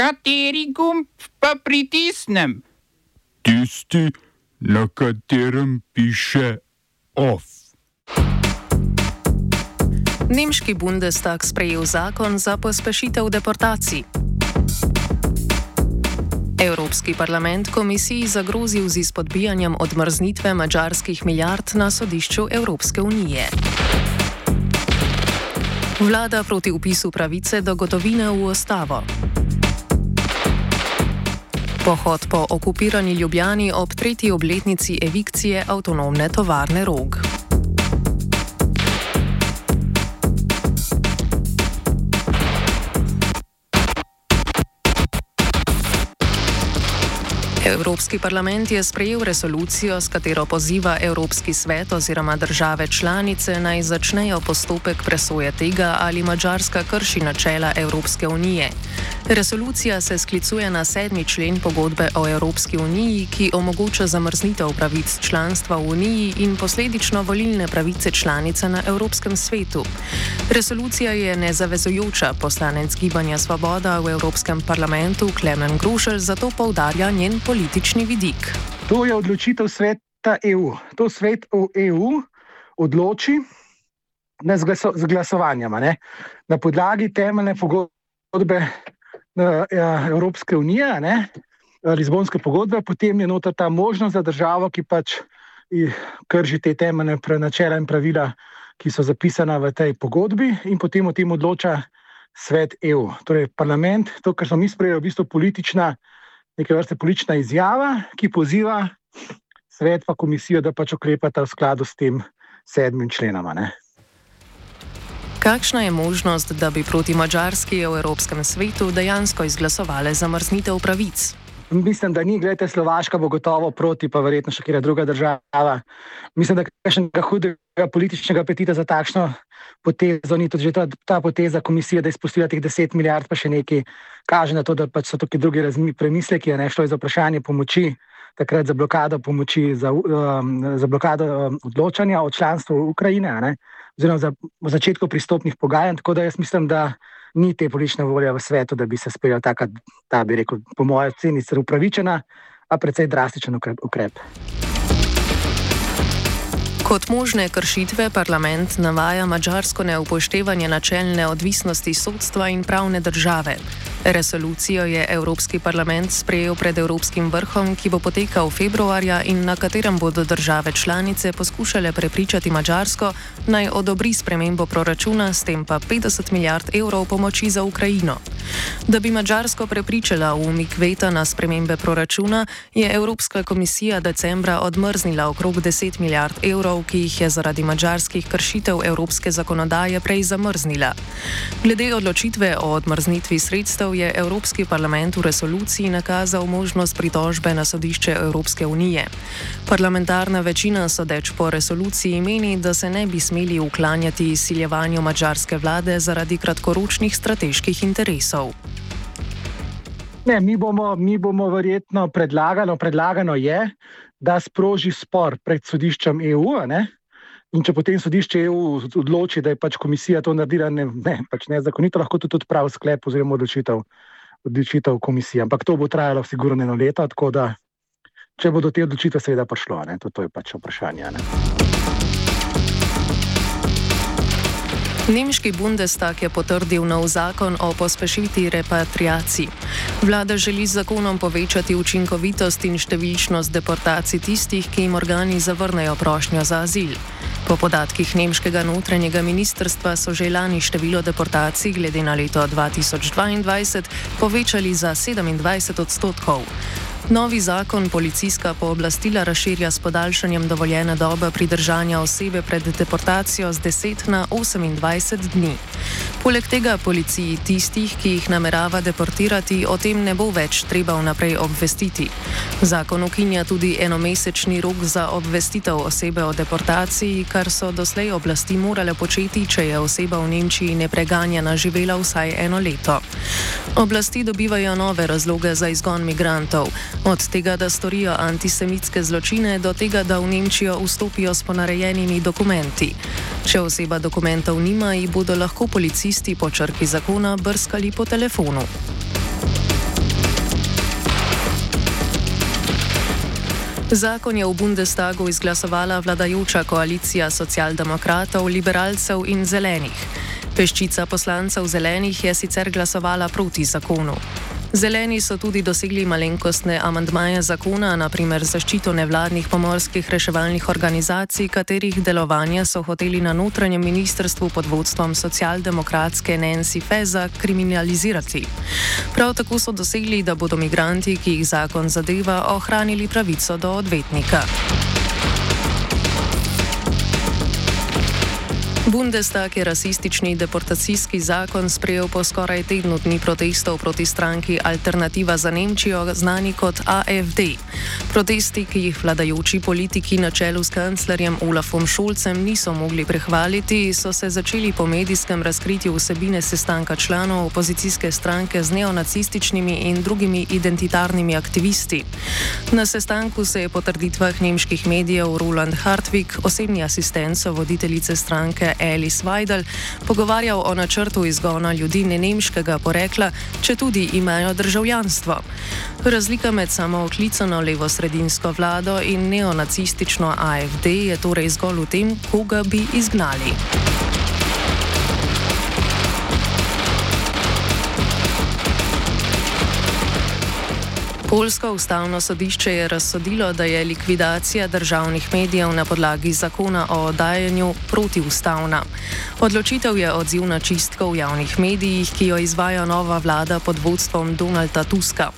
Kateri gumb pa pritisnem? Tisti, na katerem piše OF. Nemški Bundestag sprejel zakon za pospešitev deportacij. Evropski parlament komisiji zagrozil z izpodbijanjem odmrznitve mačarskih milijard na sodišču Evropske unije. Vlada proti upisu pravice do gotovine v ustavo. Pohod po okupirani Ljubljani ob tretji obletnici evikcije avtonomne tovarne Rog. Evropski parlament je sprejel resolucijo, s katero poziva Evropski svet oziroma države članice naj začnejo postopek presoje tega, ali Mačarska krši načela Evropske unije. Resolucija se sklicuje na sedmi člen pogodbe o Evropski uniji, ki omogoča zamrznitev pravic članstva v uniji in posledično volilne pravice članice na Evropskem svetu. Resolucija je nezavezujoča, poslanec Gibanja Svoboda v Evropskem parlamentu Klemen Grušelj zato poudarja njen politični vidik. To je odločitev sveta EU. To svet v EU odloči z glasovanjem na podlagi temeljne pogodbe ja, Evropske unije, ne, Lizbonske pogodbe, potem je nota ta možnost za državo, ki pač krši te temeljne načela in pravila, ki so zapisana v tej pogodbi, in potem o tem odloča svet EU. Torej, parlament, to, kar smo mi sprejeli, je v bistvu politična, neke vrste politična izjava, ki poziva svet pa komisijo, da pač ukrepata v skladu s tem sedmim členoma. Ne. Kakšna je možnost, da bi proti Mačarski v Evropskem svetu dejansko izglasovali zamrznitev pravic? Mislim, da ni, gledajte, Slovaška bo gotovo proti, pa verjetno še kera druga država. Mislim, da kakšnega hudega političnega apetita za takšno potezo ni tudi ta, ta poteza komisije, da je izpustila teh 10 milijard, pa še nekaj kaže na to, da pač so tukaj drugi premisleki, ne šlo je za vprašanje pomoči, takrat za blokado pomoči, za, um, za blokado um, odločanja o članstvu Ukrajine. Ne? oziroma za začetku pristopnih pogajanj. Tako da jaz mislim, da ni te politične volje v svetu, da bi se sprejel taka, ta bi rekel, po mojem oceni, upravičena, a precej drastičen ukrep. Kot možne kršitve parlament navaja mačarsko neupoštevanje načelne odvisnosti sodstva in pravne države. Resolucijo je Evropski parlament sprejel pred Evropskim vrhom, ki bo potekal februarja in na katerem bodo države članice poskušale prepričati Mačarsko naj odobri spremembo proračuna, s tem pa 50 milijard evrov pomoči za Ukrajino. Da bi Mačarsko prepričala v umik veta na spremembe proračuna, je Evropska komisija decembra odmrznila okrog 10 milijard evrov, ki jih je zaradi mačarskih kršitev evropske zakonodaje prej zamrznila. Glede odločitve o odmrznitvi sredstev Letos je Evropski parlament v resoluciji nakazal možnost pritožbe na sodišče Evropske unije. Parlamentarna večina sodeč po resoluciji meni, da se ne bi smeli uklanjati izsiljevanju mačarske vlade zaradi kratkoročnih strateških interesov. Ne, mi, bomo, mi bomo verjetno predlagano, predlagano je, da sproži spor pred sodiščem EU. Ne? In če potem sodišče EU odloči, da je pač komisija to naredila ne, ne, pač nezakonito, lahko tudi odpravi sklep oziroma odločitev, odločitev komisije. Ampak to bo trajalo sigurno eno leto, tako da če bo do te odločitve seveda prišlo, to, to je pač vprašanje. Ne. Nemški Bundestag je potrdil nov zakon o pospešitvi repatriacij. Vlada želi z zakonom povečati učinkovitost in številčnost deportacij tistih, ki jim organi zavrnejo prošnjo za azil. Po podatkih nemškega notranjega ministrstva so že lani število deportacij glede na leto 2022 povečali za 27 odstotkov. Novi zakon policijska pooblastila razširja s podaljšanjem dovoljene dobe pridržanja osebe pred deportacijo z 10 na 28 dni. Poleg tega policiji tistih, ki jih namerava deportirati, o tem ne bo več treba vnaprej obvestiti. Zakon ukinja tudi enomesečni rok za obvestitev osebe o deportaciji, kar so doslej oblasti morale početi, če je oseba v Nemčiji nepreganjena živela vsaj eno leto. Oblasti dobivajo nove razloge za izgon migrantov. Od tega, da storijo antisemitske zločine, do tega, da v Nemčijo vstopijo s ponarejenimi dokumenti. Če oseba dokumentov nima, ji bodo lahko policisti po črki zakona brskali po telefonu. Zakon je v Bundestagu izglasovala vladajoča koalicija socialdemokratov, liberalcev in zelenih. Peščica poslancev zelenih je sicer glasovala proti zakonu. Zeleni so tudi dosegli malenkostne amandmaje zakona, naprimer zaščito nevladnih pomorskih reševalnih organizacij, katerih delovanja so hoteli na notranjem ministrstvu pod vodstvom socialdemokratske Nancy Feza kriminalizirati. Prav tako so dosegli, da bodo migranti, ki jih zakon zadeva, ohranili pravico do odvetnika. Bundestag je rasistični deportacijski zakon sprejel po skoraj tednu dni protestov proti stranki Alternativa za Nemčijo, znani kot AFD. Protesti, ki jih vladajoči politiki na čelu s kanclerjem Olafom Šolcem niso mogli prehvaliti, so se začeli po medijskem razkritju vsebine sestanka članov opozicijske stranke z neonacističnimi in drugimi identitarnimi aktivisti. Na sestanku se je po trditvah nemških medijev Roland Hartwig, osebni asistent voditeljice stranke Alice Weidel pogovarjal o načrtu izgona ljudi nemškega porekla, če tudi imajo državljanstvo. Razlika med samooklicano levo-sredinsko vlado in neonacistično AFD je torej zgolj v tem, koga bi izgnali. Polsko ustavno sodišče je razsodilo, da je likvidacija državnih medijev na podlagi zakona o oddajanju protiustavna. Odločitev je odziv na čistko v javnih medijih, ki jo izvaja nova vlada pod vodstvom Donalda Tuska.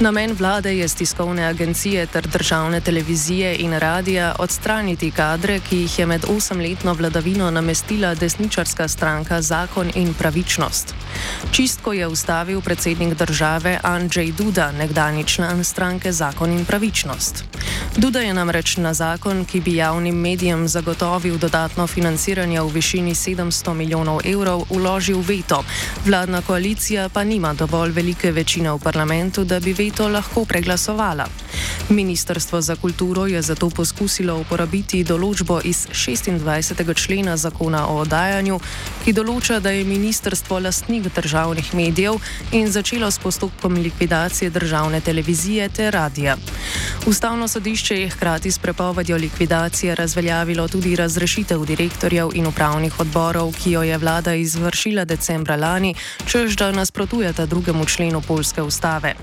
Namen vlade je tiskovne agencije ter državne televizije in radija odstraniti kadre, ki jih je med osemletno vladavino namestila desničarska stranka Zakon in pravičnost. Čistko je ustavil predsednik države Andrzej Duda, nekdani član stranke Zakon in pravičnost. Duda je namreč na zakon, ki bi javnim medijem zagotovil dodatno financiranje v višini 700 milijonov evrov, uložil veto. Vladna koalicija pa nima dovolj velike večine v parlamentu, da bi veto lahko preglasovala. Ministrstvo za kulturo je zato poskusilo uporabiti določbo iz 26. člena zakona o oddajanju, ki določa, da je ministrstvo lastnik državnih medijev in začelo s postopkom likvidacije državne televizije ter radija. Ustavno sodišče je hkrati s prepovedjo likvidacije razveljavilo tudi razrešitev direktorjev in upravnih odborov, ki jo je vlada izvršila decembra lani, čež da nasprotujeta drugemu členu polske ustave.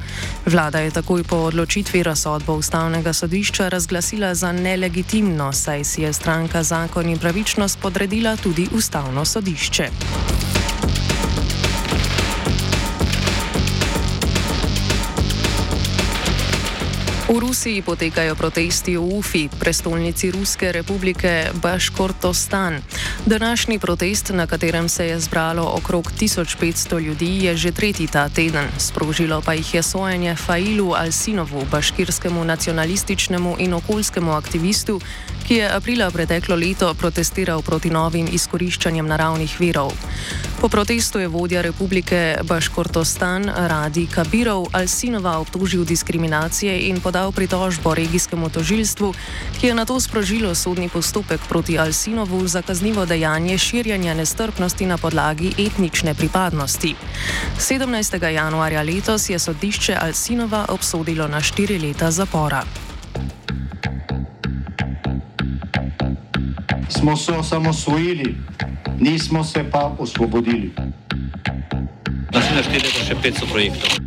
Vlada je takoj po odločitvi razsodbo ustavnega sodišča razglasila za nelegitimno, saj si je stranka zakon in pravičnost podredila tudi ustavno sodišče. V Rusiji potekajo protesti v Ufi, prestolnici Ruske republike Baškortostan. Današnji protest, na katerem se je zbralo okrog 1500 ljudi, je že tretji ta teden. Sprožilo pa jih je sojenje Failu Alsinovu, baškirskemu nacionalističnemu in okoljskemu aktivistu, ki je aprila preteklo leto protestiral proti novim izkoriščanjem naravnih virov. Po protestu je vodja republike Baškortostan Radi Kabirov Alsinova obtožil diskriminacije in podal pritožbo regijskemu tožilstvu, ki je na to sprožilo sodni postopek proti Alsinovu za kaznivo dejanje širjanja nestrpnosti na podlagi etnične pripadnosti. 17. januarja letos je sodišče Alsinova obsodilo na štiri leta zapora. smo se osamosvojili, nismo se pa osvobodili. Da se naštete še 500 projektov.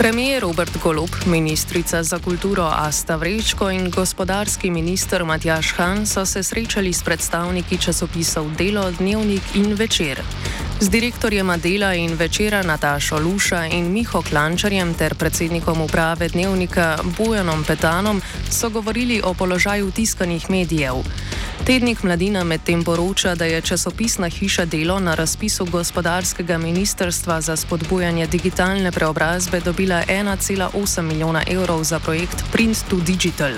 Premijer Robert Golub, ministrica za kulturo Asta Vrečko in gospodarski minister Matjaš Han so se srečali s predstavniki časopisov Delo, Dnevnik in Večer. Z direktorjema dela in večera Natašo Luša in Miho Klančarjem ter predsednikom uprave dnevnika Bojanom Petanom so govorili o položaju tiskanih medijev. Tednik Mladina medtem poroča, da je časopisna hiša Delo na razpisu gospodarskega ministrstva za spodbujanje digitalne preobrazbe dobila 1,8 milijona evrov za projekt Print to Digital.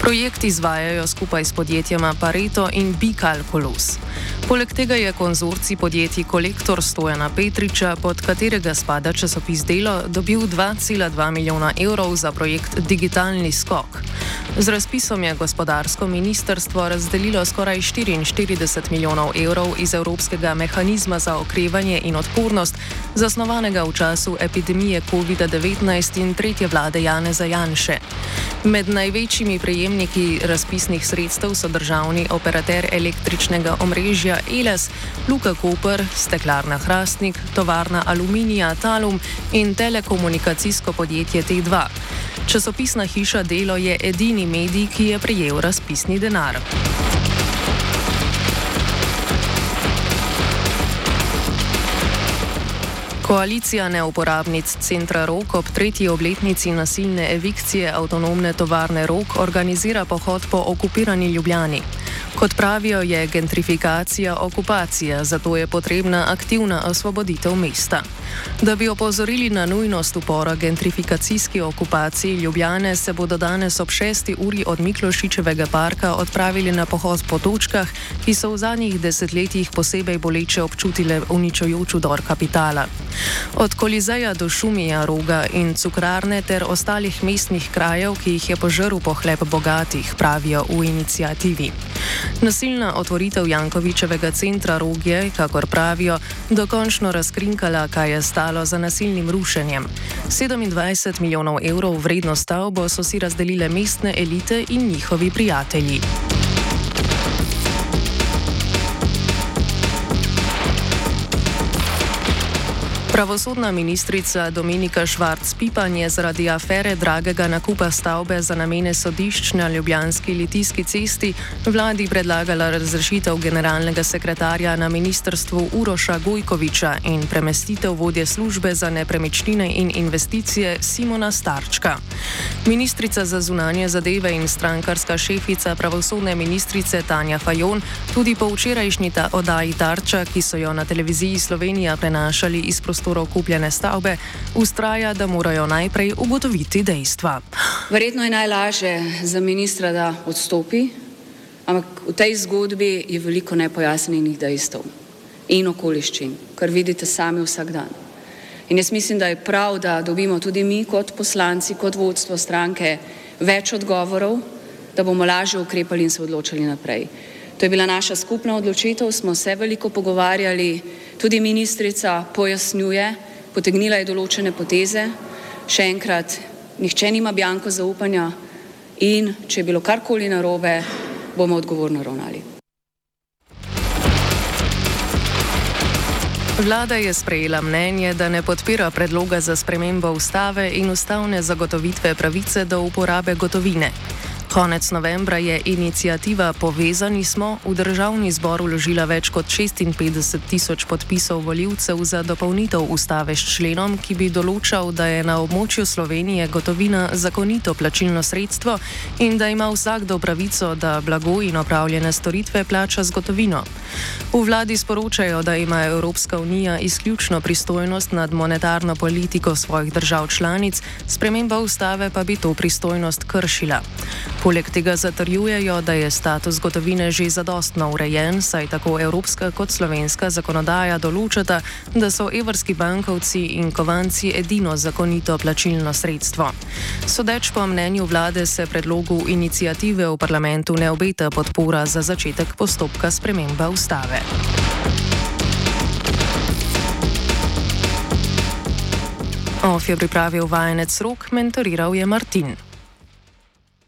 Projekt izvajajo skupaj s podjetjema Pareto in Bicalculus. Poleg tega je konzorci podjetij Kolektor Stojana Petriča, pod katerega spada časopis Delo, dobil 2,2 milijona evrov za projekt Digitalni skok. Z razpisom je gospodarsko ministrstvo razdelilo skoraj 44 milijonov evrov iz Evropskega mehanizma za okrevanje in odpornost, zasnovanega v času epidemije COVID-19 in tretje vlade Janeza Janše. Med največjimi prejemniki razpisnih sredstev so državni operater električnega omrežja ELES, Luka Koper, Steklarna Hrastnik, Tovarna Aluminija Talum in telekomunikacijsko podjetje T2. Časopisna hiša Delo je edini medij, ki je prejel razpisni denar. Koalicija neuporabnic centra Rok ob tretji obletnici nasilne evikcije avtonomne tovarne Rok organizira pohod po okupirani Ljubljani. Kot pravijo, je gentrifikacija okupacija, zato je potrebna aktivna osvoboditev mesta. Da bi opozorili na nujnost upora gentrifikacijski okupaciji Ljubljane, se bodo danes ob 6. uri od Miklošičevega parka odpravili na pohod po točkah, ki so v zadnjih desetletjih posebej boleče občutile uničujoč udor kapitala. Od Kolizeja do Šumija, Roga in Cukrarne ter ostalih mestnih krajev, ki jih je požrl pohleb bogatih, pravijo v inicijativi. Nasilna otvoritev Jankovičevega centra Rogje, kakor pravijo, dokončno razkrinkala, kaj je stalo za nasilnim rušenjem. 27 milijonov evrov vredno stavbo so si razdelile mestne elite in njihovi prijatelji. Pravosodna ministrica Dominika Švarc-Pipan je zaradi afere dragega nakupa stavbe za namene sodišč na Ljubljanski litijski cesti vladi predlagala razrešitev generalnega sekretarja na ministrstvu Uroša Gojkoviča in premestitev vodje službe za nepremičnine in investicije Simona Starčka. Ministrica za zunanje zadeve in strankarska šefica pravosodne ministrice Tanja Fajon tudi po včerajšnji ta oddaji Tarča, ki so jo na televiziji Slovenija prenašali iz prostora, prostorov kupljene stavbe, ustraja, da morajo najprej ugotoviti dejstva. Verjetno je najlažje za ministra, da odstopi, ampak v tej zgodbi je veliko nepojasnjenih dejstev in okoliščin, kar vidite sami vsak dan. In jaz mislim, da je prav, da dobimo tudi mi kot poslanci, kot vodstvo stranke več odgovorov, da bomo lažje ukrepali in se odločili naprej. To je bila naša skupna odločitev, smo se veliko pogovarjali, tudi ministrica pojasnjuje, potegnila je določene poteze. Še enkrat, nihče nima bjanko zaupanja in če je bilo karkoli narobe, bomo odgovorno ravnali. Vlada je sprejela mnenje, da ne podpira predloga za spremembo ustave in ustavne zagotovitve pravice do uporabe gotovine. Konec novembra je inicijativa Povezani smo v državni zbor uložila več kot 56 tisoč podpisov voljivcev za dopolnitev ustave s členom, ki bi določal, da je na območju Slovenije gotovina zakonito plačilno sredstvo in da ima vsakdo pravico, da blago in opravljene storitve plača z gotovino. V vladi sporočajo, da ima Evropska unija izključno pristojnost nad monetarno politiko svojih držav članic, sprememba ustave pa bi to pristojnost kršila. Poleg tega zatrjujejo, da je status gotovine že zadostno urejen, saj tako evropska kot slovenska zakonodaja določata, da so evrski bankovci in kovanci edino zakonito plačilno sredstvo. Sodeč po mnenju vlade se predlogu inicijative v parlamentu ne obeta podpora za začetek postopka sprememba ustave. OF je pripravil vajenec rok, mentoriral je Martin.